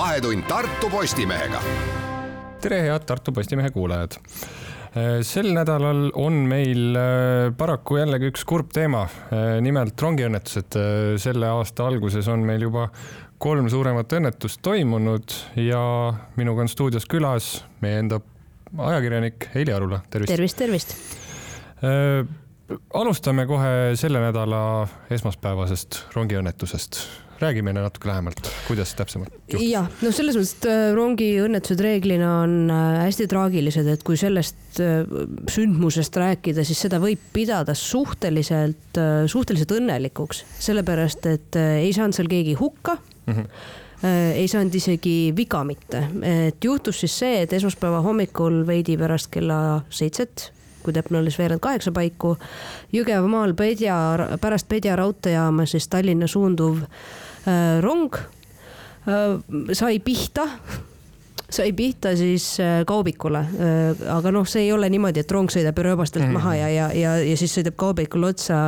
Vahetund Tartu Postimehega. tere, head Tartu Postimehe kuulajad sel nädalal on meil äh, paraku jällegi üks kurb teema, äh, nimelt rongiõnnetused. Äh, selle aasta alguses on meil juba kolm suuremat õnnetust toimunud ja minuga on stuudios külas meie enda ajakirjanik Heili Arula, tervist. tervist, tervist. alustame kohe selle nädala esmaspäevasest rongiõnnetusest räägi meile natuke lähemalt, kuidas täpsemalt juhtus? jah, no selles mõttes, et äh, rongiõnnetused reeglina on äh, hästi traagilised, et kui sellest äh, sündmusest rääkida, siis seda võib pidada suhteliselt, suhteliselt õnnelikuks, sellepärast et ei saanud seal keegi hukka mm. -hmm ei saanud isegi viga mitte, et juhtus siis see, et esmaspäeva hommikul veidi pärast kella seitset kui täpne oli, siis veerand kaheksa paiku. Jõgevamaal Pedja, pärast Pedja raudteejaama siis Tallinna suunduv rong äh, sai pihta sai pihta siis äh, kaubikule, aga noh, see ei ole niimoodi, et rong sõidab rööbastelt mm. maha ja, ja, ja, ja siis sõidab kaubikule otsa.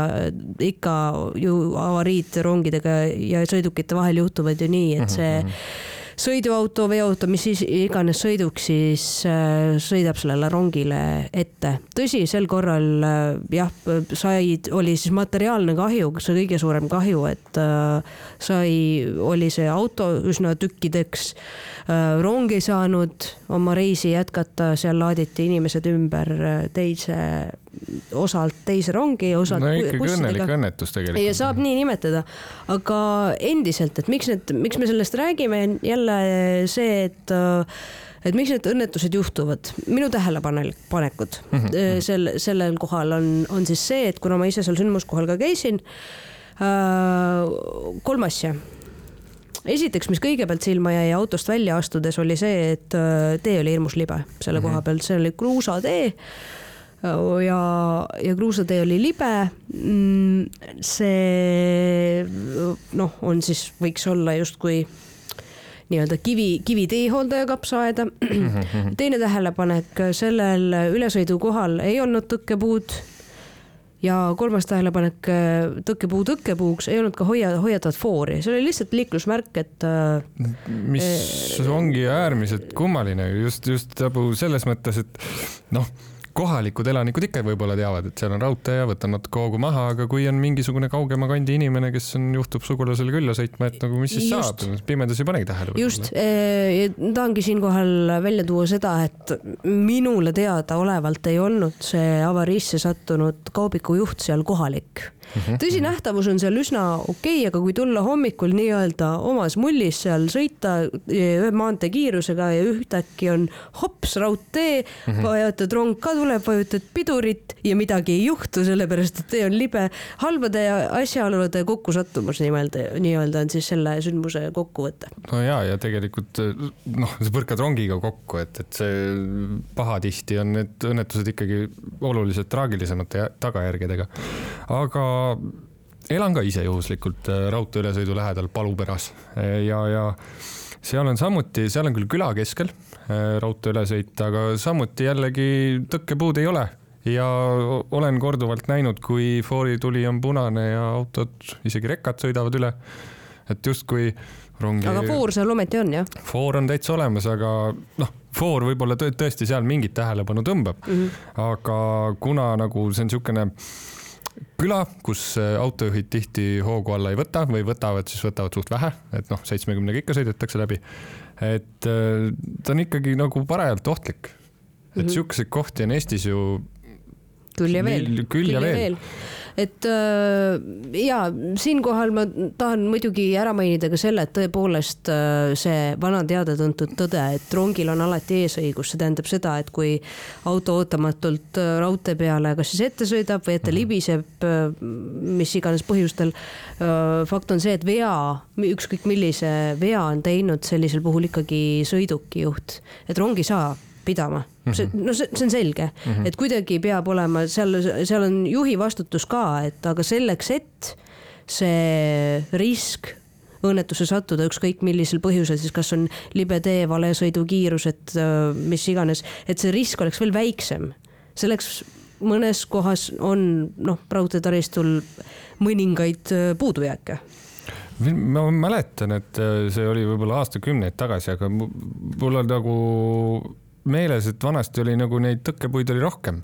ikka ju avariid rongidega ja sõidukite vahel juhtuvad ju nii, et see mm -hmm sõiduauto, veoauto, mis siis iganes sõiduks, siis äh, sõidab sellele rongile ette. tõsi, sel korral äh, jah, said, oli siis materiaalne kahju, see kõige suurem kahju, et äh, sai, oli see auto üsna tükkideks. rong ei saanud oma reisi jätkata, seal laaditi inimesed ümber teise osalt teise rongi, osalt no ikkagi õnnelik õnnetus tegelikult. ja saab nii nimetada, aga endiselt, et miks need, miks me sellest räägime, jälle see, et et miks need õnnetused juhtuvad, minu tähelepanekud. Mm -hmm. sel, sellel kohal on, on siis see, et kuna ma ise seal sündmuskohal ka käisin äh,, kolm asja. Esiteks, mis kõigepealt silma jäi autost välja astudes, oli see, et äh, tee oli hirmus libe selle mm -hmm. koha pealt, see oli kruusatee ja, ja kruusatee oli libe. Mm, see noh, on siis, võiks olla justkui nii-öelda kivi, kivi teehooldaja kapsaaeda. teine tähelepanek, sellel ülesõidukohal ei olnud tõkkepuud ja kolmas tähelepanek, tõkkepuu tõkkepuuks ei olnud ka hoia, hoiatavat foori, see oli lihtsalt liiklusmärk, et. mis äh, ongi äärmiselt kummaline just, just nagu selles mõttes, et noh kohalikud elanikud ikka võib-olla teavad, et seal on raudtee ja võtan natuke hoogu maha, aga kui on mingisugune kaugema kandi inimene, kes on, juhtub sugulasele külla sõitma, et nagu mis siis just. saab, pimedas ei panegi tähele. just, eh, tahangi siinkohal välja tuua seda, et minule teadaolevalt ei olnud see avariisse sattunud kaubiku juht seal kohalik Mhm. tõsi, nähtavus on seal üsna okei okay,, aga kui tulla hommikul nii-öelda omas mullis seal sõita ühe maanteekiirusega ja ühtäkki on hops raudtee mm, -hmm. vajutad rong ka tuleb, vajutad pidurit ja midagi ei juhtu, sellepärast et tee on libe. halbade asjaolude kokkusattumus nii-öelda, nii-öelda on siis selle sündmuse kokkuvõte. no ja, ja tegelikult noh, sa põrkad rongiga kokku, et, et see pahatihti on need õnnetused ikkagi oluliselt traagilisemate tagajärgedega. aga elan ka ise juhuslikult äh, raudtee ülesõidu lähedal Paluperas ja, ja seal on samuti, seal on küll küla keskel äh, raudtee ülesõit, aga samuti jällegi tõkkepuud ei ole ja olen korduvalt näinud, kui foorituli on punane ja autod, isegi rekkad sõidavad üle. et justkui rongi. aga foor seal ometi on jah? foor on täitsa olemas, aga noh, foor võib-olla tõesti seal mingit tähelepanu tõmbab mm, -hmm. aga kuna nagu see on niisugune küla, kus äh, autojuhid tihti hoogu alla ei võta või võtavad, siis võtavad suht vähe, et noh, seitsmekümnega ikka sõidetakse läbi. et äh, ta on ikkagi nagu parajalt ohtlik. et mm -hmm. sihukeseid kohti on Eestis ju. Küll ja veel. küll ja veel, veel et äh, ja siinkohal ma tahan muidugi ära mainida ka selle, et tõepoolest äh, see vana teada-tuntud tõde, et rongil on alati eesõigus, see tähendab seda, et kui auto ootamatult äh, raudtee peale kas siis ette sõidab või ette mhm. libiseb, mis iganes põhjustel. fakt on see, et vea, ükskõik millise vea on teinud sellisel puhul ikkagi sõidukijuht, et rong ei saa pidama see, mhm. no see, see on selge mm, -hmm. et kuidagi peab olema seal, seal on juhi vastutus ka, et aga selleks, et see risk õnnetusse sattuda, ükskõik millisel põhjusel, siis kas on libe tee, vale sõidukiirus, et mis iganes, et see risk oleks veel väiksem. selleks mõnes kohas on noh, raudteetaristul mõningaid puudujääke ma mäletan, et äh, see oli võib-olla aastakümneid tagasi, aga mul on nagu meeles, et vanasti oli nagu neid tõkkepuid oli rohkem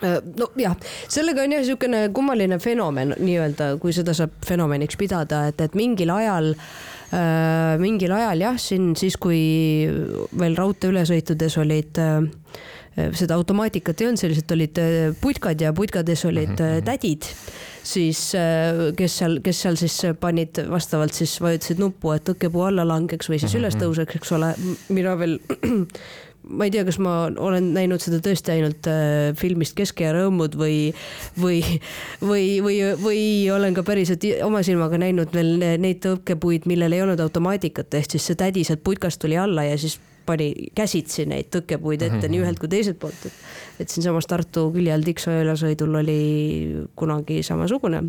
Äh, nojah, sellega on jah niisugune kummaline fenomen nii-öelda, kui seda saab fenomeniks pidada, et, et mingil ajal äh,, mingil ajal jah, siin siis, kui veel raudteeülesõitudes olid äh, seda automaatikat ei olnud, sellised olid äh, putkad ja putkades olid mm -hmm. tädid, siis kes seal, kes seal siis panid vastavalt siis vajutasid nuppu, et tõkkepuu alla langeks või siis mm -hmm. üles tõuseks, eks ole. mina veel ma ei tea, kas ma olen näinud seda tõesti ainult äh, filmist Keske ja rõõmud või, või, või, või, või olen ka päriselt oma silmaga näinud veel neid tõukepuid, millel ei olnud automaatikat, ehk siis see tädi sealt putkast tuli alla ja siis pani käsitsi neid tõkkepuid ette mm -hmm. nii ühelt kui teiselt poolt, et, et siinsamas Tartu külje all Tiksoja ülasõidul oli kunagi samasugune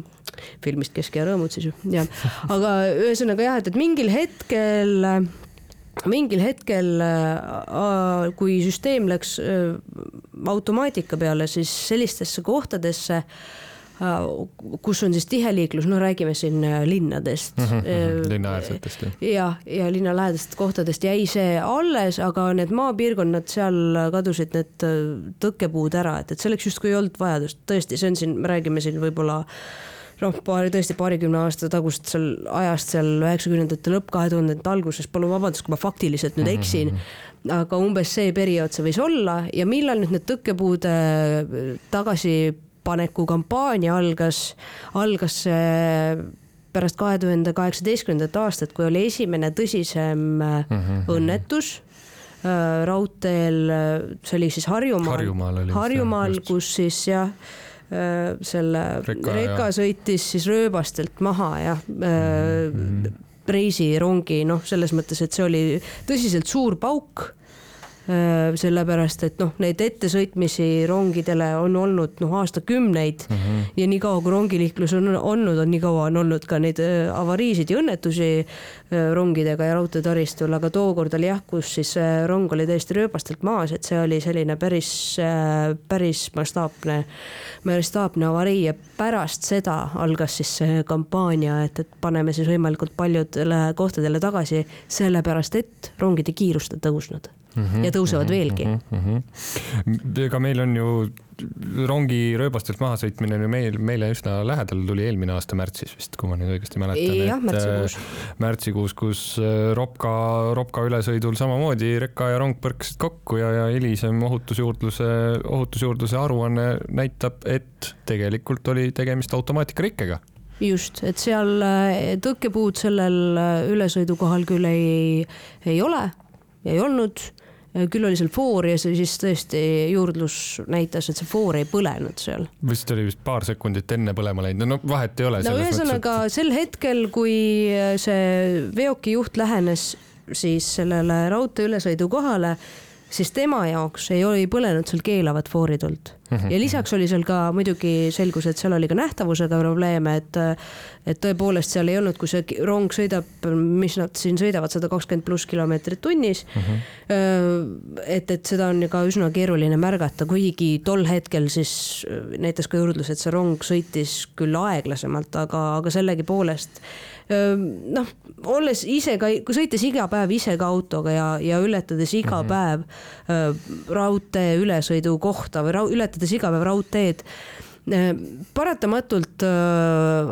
filmist Keske ja rõõmud siis ju, jah. aga ühesõnaga jah, et, et mingil hetkel mingil hetkel, äh, kui süsteem läks äh, automaatika peale, siis sellistesse kohtadesse, äh, kus on siis tiheliiklus, no räägime siin linnadest mm. -hmm, linnaäärsetest. ja, ja linnalähedastest kohtadest jäi see alles, aga need maapiirkonnad, seal kadusid need tõkkepuud ära, et, et selleks justkui ei olnud vajadust, tõesti, see on siin, me räägime siin võib-olla noh, paari, tõesti paarikümne aasta tagust seal ajast seal üheksakümnendate lõpp, kahe tuhandete alguses, palun vabandust, kui ma faktiliselt nüüd eksin mm. -hmm. aga umbes see periood see võis olla ja millal nüüd need tõkkepuude tagasipaneku kampaania algas, algas see pärast kahe tuhande kaheksateistkümnendat aastat, kui oli esimene tõsisem mm -hmm. õnnetus äh, raudteel, see oli siis Harjumaal, Harjumaal, Harjumaal, kus siis jah Äh, selle reka, reka sõitis siis rööbastelt maha ja mm -hmm. reisirongi, noh, selles mõttes, et see oli tõsiselt suur pauk. Äh, sellepärast et noh, neid ettesõitmisi rongidele on olnud noh, aastakümneid. Mm -hmm. ja niikaua kui rongiliiklus on olnud, on nii kaua on olnud ka neid äh, avariisid ja õnnetusi äh, rongidega ja raudteetaristul, aga tookord oli jah, kus siis rong oli täiesti rööbastelt maas, et see oli selline päris, päris mastaapne, mastaapne avarii. Ja pärast seda algas siis see kampaania, et, et paneme siis võimalikult paljudele kohtadele tagasi, sellepärast et rongide kiirust on tõusnud mm -hmm, ja tõusevad mm -hmm, veelgi mm. -hmm. ega meil on ju rongi rööbastelt mahasõitmine on ju meil, meile üsna lähedal, tuli eelmine aasta märtsis vist, kui ma nüüd õigesti mäletan. jah, märtsikuus. Äh, märtsikuus, kus äh, Ropka, Ropka ülesõidul samamoodi reka ja rong põrkasid kokku ja, ja hilisem ohutusjuurdluse, ohutusjuurdluse aruanne näitab, et tegelikult oli tegemist automaatikarikkega just, et seal äh, tõkkepuud sellel ülesõidukohal küll ei, ei ole ja ei olnud küll oli seal foor ja see siis tõesti juurdlus näitas, et see foor ei põlenud seal. vist oli vist paar sekundit enne põlema läinud, no vahet ei ole. no ühesõnaga et... sel hetkel, kui see veokijuht lähenes siis sellele raudtee ülesõidu kohale, siis tema jaoks ei, ei põlenud seal keelavat foorituld ja lisaks oli seal ka muidugi selgus, et seal oli ka nähtavusega probleeme, et et tõepoolest seal ei olnud, kui see rong sõidab, mis nad siin sõidavad, sada kakskümmend pluss kilomeetrit tunnis uh. -huh. et, et seda on ka üsna keeruline märgata, kuigi tol hetkel siis näitas ka juurdlus, et see rong sõitis küll aeglasemalt, aga, aga sellegipoolest noh, olles ise ka, sõites iga päev ise ka autoga ja, ja ületades iga mm -hmm. päev raudtee ülesõidu kohta või ületades iga päev raudteed. Paratamatult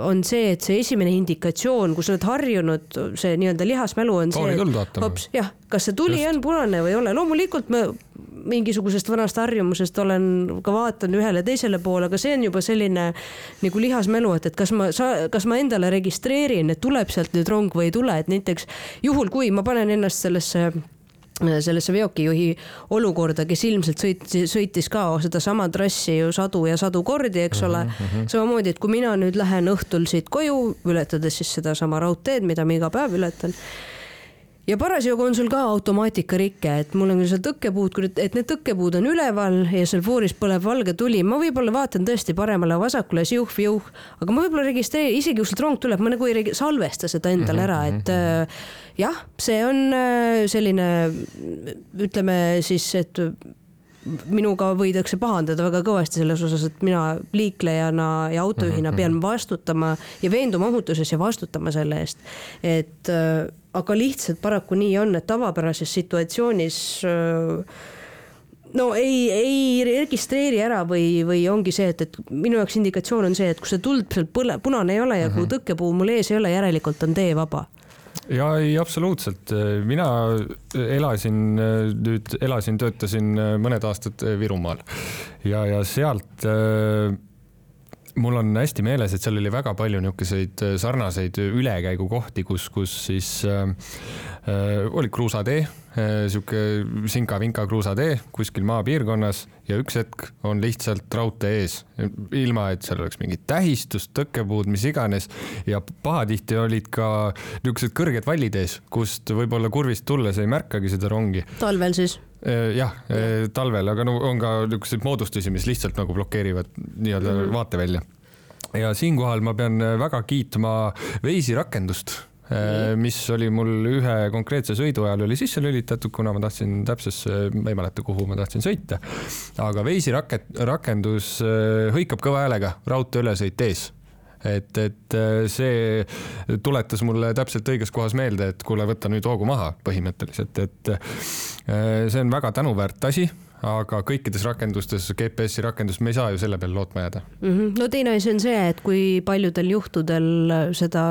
on see, et see esimene indikatsioon, kus sa oled harjunud, see nii-öelda lihasmälu on see, et hops, jah, kas see tuli Just. on punane või ei ole, loomulikult me mingisugusest vanast harjumusest olen ka vaatan ühele teisele poole, aga see on juba selline nagu lihasmälu, et, et kas ma, kas ma endale registreerin, et tuleb sealt nüüd rong või ei tule, et näiteks juhul, kui ma panen ennast sellesse sellesse veokijuhi olukorda, kes ilmselt sõitis, sõitis ka sedasama trassi ju sadu ja sadu kordi, eks ole mm. -hmm. samamoodi, et kui mina nüüd lähen õhtul siit koju, ületades siis sedasama raudteed, mida ma iga päev ületan ja parasjagu on sul ka automaatikarikke, et mul on küll seal tõkkepuud, et need tõkkepuud on üleval ja seal fooris põleb valge tuli, ma võib-olla vaatan tõesti paremale-vasakule siuh-viuh, aga ma võib-olla registreerin, isegi kui sealt rong tuleb, ma nagu ei salvesta seda endale ära, et äh, jah, see on äh, selline ütleme siis, et minuga võidakse pahandada väga kõvasti selles osas, et mina liiklejana ja autojuhina pean vastutama ja veenduma ohutuses ja vastutama selle eest. et äh, aga lihtsalt paraku nii on, et tavapärases situatsioonis no ei, ei registreeri ära või, või ongi see, et, et minu jaoks indikatsioon on see, et kui see tuld seal põle, punane ei ole ja kui tõkkepuu mul ees ei ole, järelikult on tee vaba. Ja ei, absoluutselt, mina elasin nüüd, elasin, töötasin mõned aastad Virumaal. Ja, ja sealt äh, mul on hästi meeles, et seal oli väga palju niisuguseid sarnaseid ülekäigukohti, kus, kus siis äh, äh oli kruusatee äh,, sihuke sinka-vinka kruusatee kuskil maapiirkonnas ja üks hetk on lihtsalt raudtee ees, ilma et seal oleks mingit tähistust, tõkkepuud, mis iganes. ja pahatihti olid ka niisugused kõrged vallid ees, kust võib-olla kurvist tulles ei märkagi seda rongi. talvel siis? Äh, jah ja., äh, talvel, aga no on ka niisuguseid moodustusi, mis lihtsalt nagu blokeerivad nii-öelda mm -hmm. vaatevälja. ja siinkohal ma pean väga kiitma Waze'i rakendust Äh, mis oli mul ühe konkreetse sõidu ajal oli sisse lülitatud, kuna ma tahtsin täpsesse, ma ei mäleta, kuhu ma tahtsin sõita. aga Waze'i raket-, rakendus äh, hõikab kõva häälega raudtee ülesõit ees et, et äh, see tuletas mulle täpselt õiges kohas meelde, et kuule, võta nüüd hoogu maha põhimõtteliselt, et see on väga tänuväärt asi aga kõikides rakendustes, GPS-i rakendust, me ei saa ju selle peale lootma jääda mm. -hmm. no teine asi on see, et kui paljudel juhtudel seda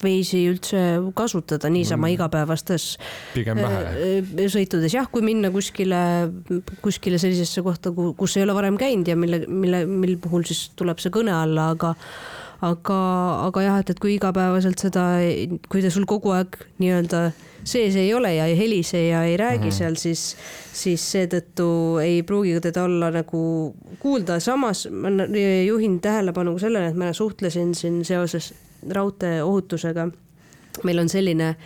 Waze'i üldse kasutada niisama mm. igapäevastes pigem vähe äh, sõitudes, jah, kui minna kuskile, kuskile sellisesse kohta, kus ei ole varem käinud ja mille, mille, mil puhul siis tuleb see kõne alla, aga aga, aga jah, et, et kui igapäevaselt seda, kui ta sul kogu aeg nii-öelda sees ei ole ja ei helise ja ei räägi mm -hmm. seal, siis, siis seetõttu ei pruugi teda olla nagu kuulda. samas ma juhin tähelepanu sellele, et ma suhtlesin siin seoses raudtee ohutusega. meil on selline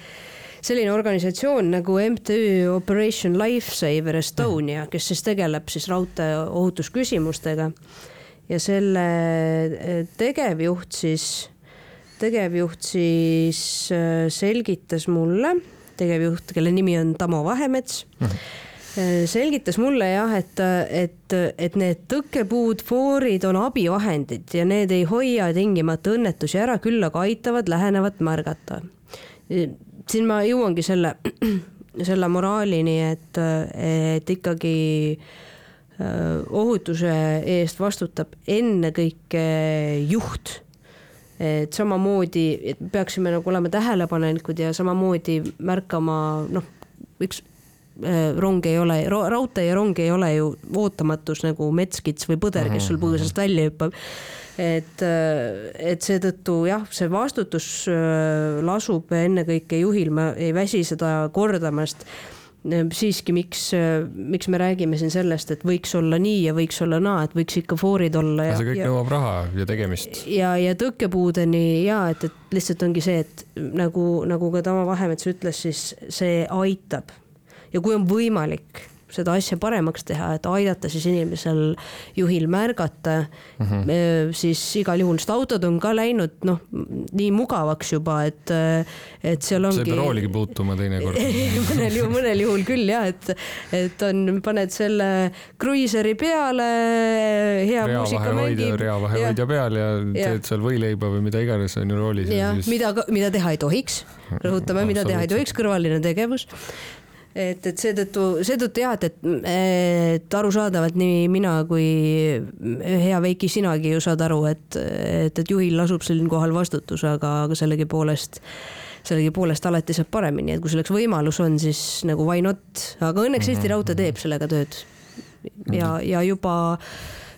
selline organisatsioon nagu MTÜ Operation Lifesaver Estonia, kes siis tegeleb siis raudtee ohutusküsimustega ja selle eh, tegevjuht siis, tegevjuht siis eh, selgitas mulle, tegevjuht, kelle nimi on Tamo Vahemets mm. -hmm selgitas mulle jah, et, et, et need tõkkepuud, foorid on abivahendid ja need ei hoia tingimata õnnetusi ära, küll aga aitavad lähenevat märgata. siin ma jõuangi selle, selle moraalini, et, et ikkagi äh, ohutuse eest vastutab ennekõike juht. Et samamoodi, et peaksime nagu olema tähelepanelikud ja samamoodi märkama, noh, üks äh, rong ei ole, raudtee ja rong ei ole ju ootamatus nagu metskits või põder, kes sul põõsast välja hüppab. et, äh, et seetõttu jah, see vastutus lasub ennekõike juhil, ma ei väsi seda kordamast siiski, miks, miks me räägime siin sellest, et võiks olla nii ja võiks olla naa, et võiks ikka foorid olla. ja see kõik ja, nõuab raha ja tegemist. ja, ja tõkkepuudeni ja et, et lihtsalt ongi see, et nagu, nagu ka Tamo Vahemets ütles, siis see aitab. ja kui on võimalik seda asja paremaks teha, et aidata siis inimesel, juhil märgata mm, -hmm. siis igal juhul, sest autod on ka läinud noh, nii mugavaks juba, et, et seal ongi. sa ei pea rooligi puutuma teinekord mõnel juhul, mõnel juhul küll jah, et, et on, paned selle kruiiseri peale, hea rea muusika mängib. reavahehoidja peal ja, ja teed seal võileiba või mida iganes on ju roolis. jah mida, mida teha ei tohiks, rõhutame, mida teha ei tohiks, kõrvaline tegevus et, et seetõttu, seetõttu jah, et, et, et arusaadavalt nii mina kui hea Veiki, sinagi ju saad aru, et, et, et juhil lasub siinkohal vastutus, aga, aga sellegipoolest, sellegipoolest alati saab paremini, et kui selleks võimalus on, siis nagu why not, aga õnneks Eesti mhm. Raudtee teeb sellega tööd. ja, ja juba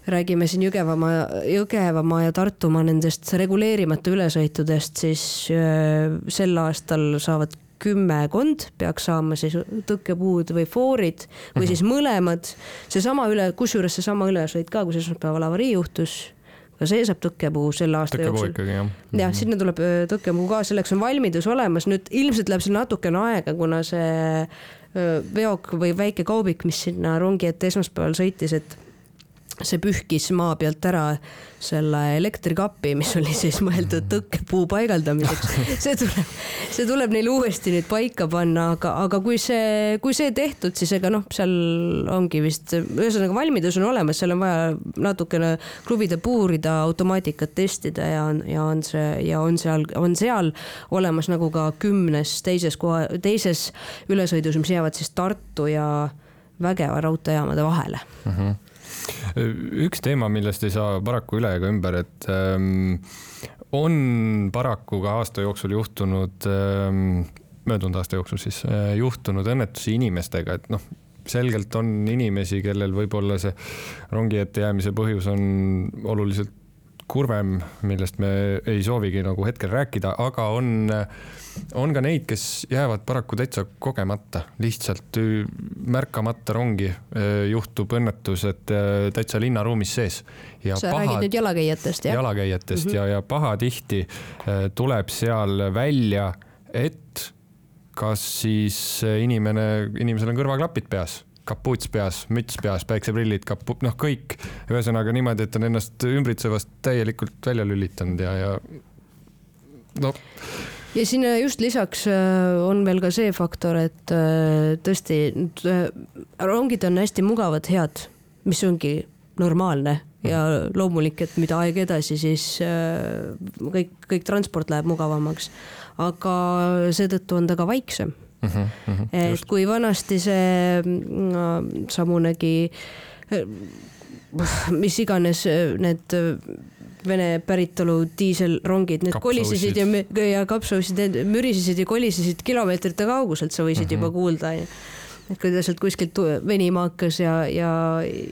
räägime siin Jõgevamaa, Jõgevamaa ja Tartumaa nendest reguleerimata ülesõitudest, siis äh, sel aastal saavad kümmekond peaks saama siis tõkkepuud või foorid või mhm. siis mõlemad. seesama üle, kusjuures seesama ülesõit ka, kus esmaspäeval avarii juhtus, ka see saab tõkkepuu selle aasta tõkkepuu jooksul. jah, jah, mhm. sinna tuleb tõkkepuu ka, selleks on valmidus olemas, nüüd ilmselt läheb seal natukene aega, kuna see veok või väike kaubik, mis sinna rongi ette esmaspäeval sõitis, et see pühkis maa pealt ära selle elektrikapi, mis oli siis mõeldud tõkkepuu paigaldamiseks. see tuleb, see tuleb neil uuesti nüüd paika panna, aga, aga kui see, kui see tehtud, siis ega noh, seal ongi vist, ühesõnaga valmidus on olemas, seal on vaja natukene kruvida, puurida, automaatikat testida ja ja on see ja on seal, on seal olemas nagu ka kümnes teises koha, teises ülesõidus, mis jäävad siis Tartu ja Vägeva raudteejaamade vahele mm. -hmm üks teema, millest ei saa paraku üle ega ümber, et ähm, on paraku ka aasta jooksul juhtunud ähm,, möödunud aasta jooksul siis äh, juhtunud õnnetusi inimestega, et noh, selgelt on inimesi, kellel võib-olla see rongi ette jäämise põhjus on oluliselt kurvem, millest me ei soovigi nagu hetkel rääkida, aga on, on ka neid, kes jäävad paraku täitsa kogemata, lihtsalt märkamata rongi juhtub õnnetus, et täitsa linnaruumis sees. sa pahad, räägid nüüd jalakäijatest, jah? jalakäijatest mm -hmm. ja, ja pahatihti tuleb seal välja, et kas siis inimene, inimesel on kõrvaklapid peas kapuuts peas, müts peas, päikseprillid, kapu-, noh, kõik. ühesõnaga niimoodi, et on ennast ümbritsevast täielikult välja lülitanud ja, ja no. ja sinna just lisaks äh, on veel ka see faktor, et äh, tõesti äh, rongid on hästi mugavad, head, mis ongi normaalne ja loomulik, et mida aeg edasi, siis kõik, kõik transport läheb mugavamaks. aga seetõttu on ta ka vaiksem mm. -hmm, mm -hmm, et just. kui vanasti see no, samunegi, mis iganes need Vene päritolu diiselrongid, need kolisesid ja, ja kapsausid, need mürisesid ja kolisesid kilomeetrite kauguselt, sa võisid mm -hmm. juba kuulda et kui ta sealt kuskilt venima hakkas ja, ja,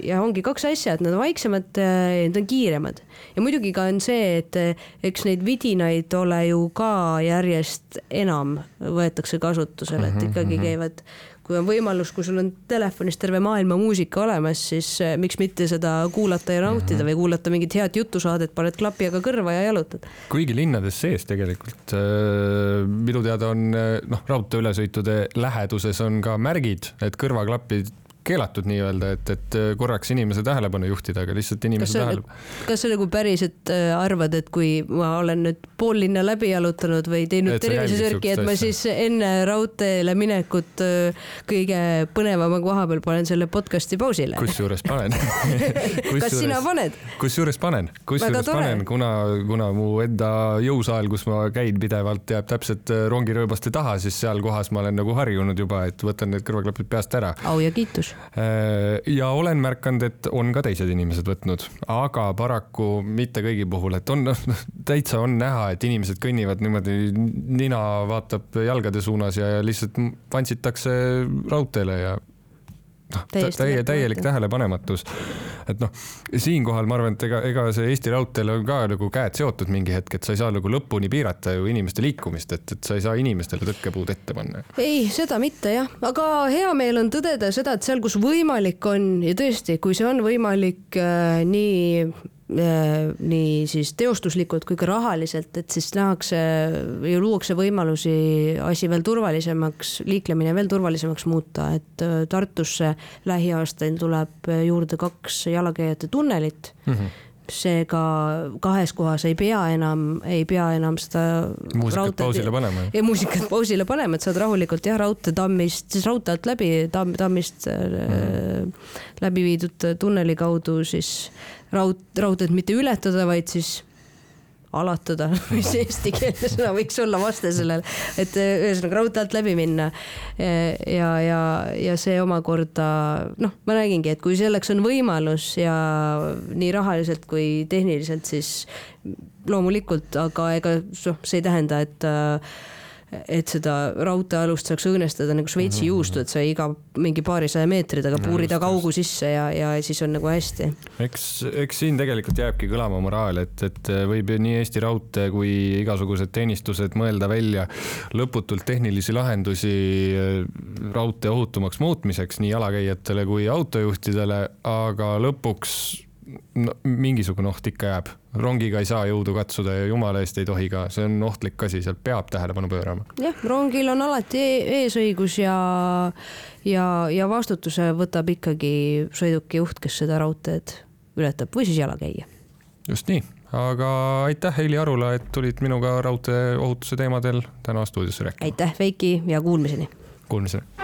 ja ongi kaks asja, et nad on vaiksemad ja nad on kiiremad. ja muidugi ka on see, et eks neid vidinaid ole ju ka järjest enam võetakse kasutusele, et mhm, ikkagi mhm. käivad kui on võimalus, kui sul on telefonis terve maailma muusika olemas, siis eh, miks mitte seda kuulata ja nautida mm -hmm. või kuulata mingit head jutusaadet, paned klapi aga kõrva ja jalutad. kuigi linnades sees tegelikult äh, minu teada on eh, noh, raudteeülesõitude läheduses on ka märgid, et kõrvaklapid keelatud nii-öelda, et, et äh, korraks inimese tähelepanu juhtida, aga lihtsalt inimese tähelepanu. kas sa nagu päriselt äh, arvad, et kui ma olen nüüd pool linna läbi jalutanud või teinud tervisesörki, et ma siis enne raudteele minekut äh, kõige põnevama koha peal panen selle podcast'i pausile? kusjuures panen kas sina paned? kusjuures panen, kusjuures panen, kuna, kuna mu enda jõusaal, kus ma käin pidevalt, jääb täpselt rongirööbaste taha, siis seal kohas ma olen nagu harjunud juba, et võtan need kõrvaklapid peast ära. au ja kiitus ja olen märganud, et on ka teised inimesed võtnud, aga paraku mitte kõigi puhul, et on, täitsa on näha, et inimesed kõnnivad niimoodi, nina vaatab jalgade suunas ja lihtsalt vantsitakse raudteele ja noh, täie, täielik tähelepanematus. et noh, siinkohal ma arvan, et ega, ega see Eesti Raudteel on ka nagu käed seotud mingi hetk, et sa ei saa nagu lõpuni piirata ju inimeste liikumist, et, et sa ei saa inimestele tõkkepuud ette panna. ei, seda mitte jah, aga hea meel on tõdeda seda, et seal, kus võimalik on ja tõesti, kui see on võimalik äh, nii nii siis teostuslikult kui ka rahaliselt, et siis nähakse ja luuakse võimalusi asi veel turvalisemaks, liiklemine veel turvalisemaks muuta, et äh, Tartusse lähiaastail tuleb juurde kaks jalakäijate tunnelit mm. -hmm seega kahes kohas ei pea enam, ei pea enam seda muusikat pausile panema. ja muusikat pausile panema, et saad rahulikult jah, raudteetammist, siis raudtee alt läbi tamm, tammist mm. läbi viidud tunneli kaudu siis raud, raudteed mitte ületada, vaid siis alatada, mis eestikeelne sõna võiks olla vaste sellele, et eh, ühesõnaga raudtee alt läbi minna. ja, ja, ja see omakorda noh, ma räägingi, et kui selleks on võimalus ja nii rahaliselt kui tehniliselt, siis loomulikult, aga ega noh, see ei tähenda, et äh, et seda raudteealust saaks õõnestada nagu Šveitsi mm -hmm. juustu, et sa iga mingi paarisaja meetri taga puurid aga augu sisse ja, ja siis on nagu hästi. eks, eks siin tegelikult jääbki kõlama moraal, et, et võib nii Eesti Raudtee kui igasugused teenistused mõelda välja lõputult tehnilisi lahendusi äh, raudtee ohutumaks muutmiseks nii jalakäijatele kui autojuhtidele, aga lõpuks no mingisugune oht ikka jääb, rongiga ei saa jõudu katsuda ja jumala eest ei tohi ka, see on ohtlik asi, seal peab tähelepanu pöörama. jah, rongil on alati e eesõigus ja, ja, ja vastutuse võtab ikkagi sõiduki juht, kes seda raudteed ületab või siis jalakäija. just nii, aga aitäh, Heili Arula, et tulid minuga raudteeohutuse teemadel täna stuudiosse rääkima. aitäh, Veiki ja kuulmiseni. Kuulmiseni.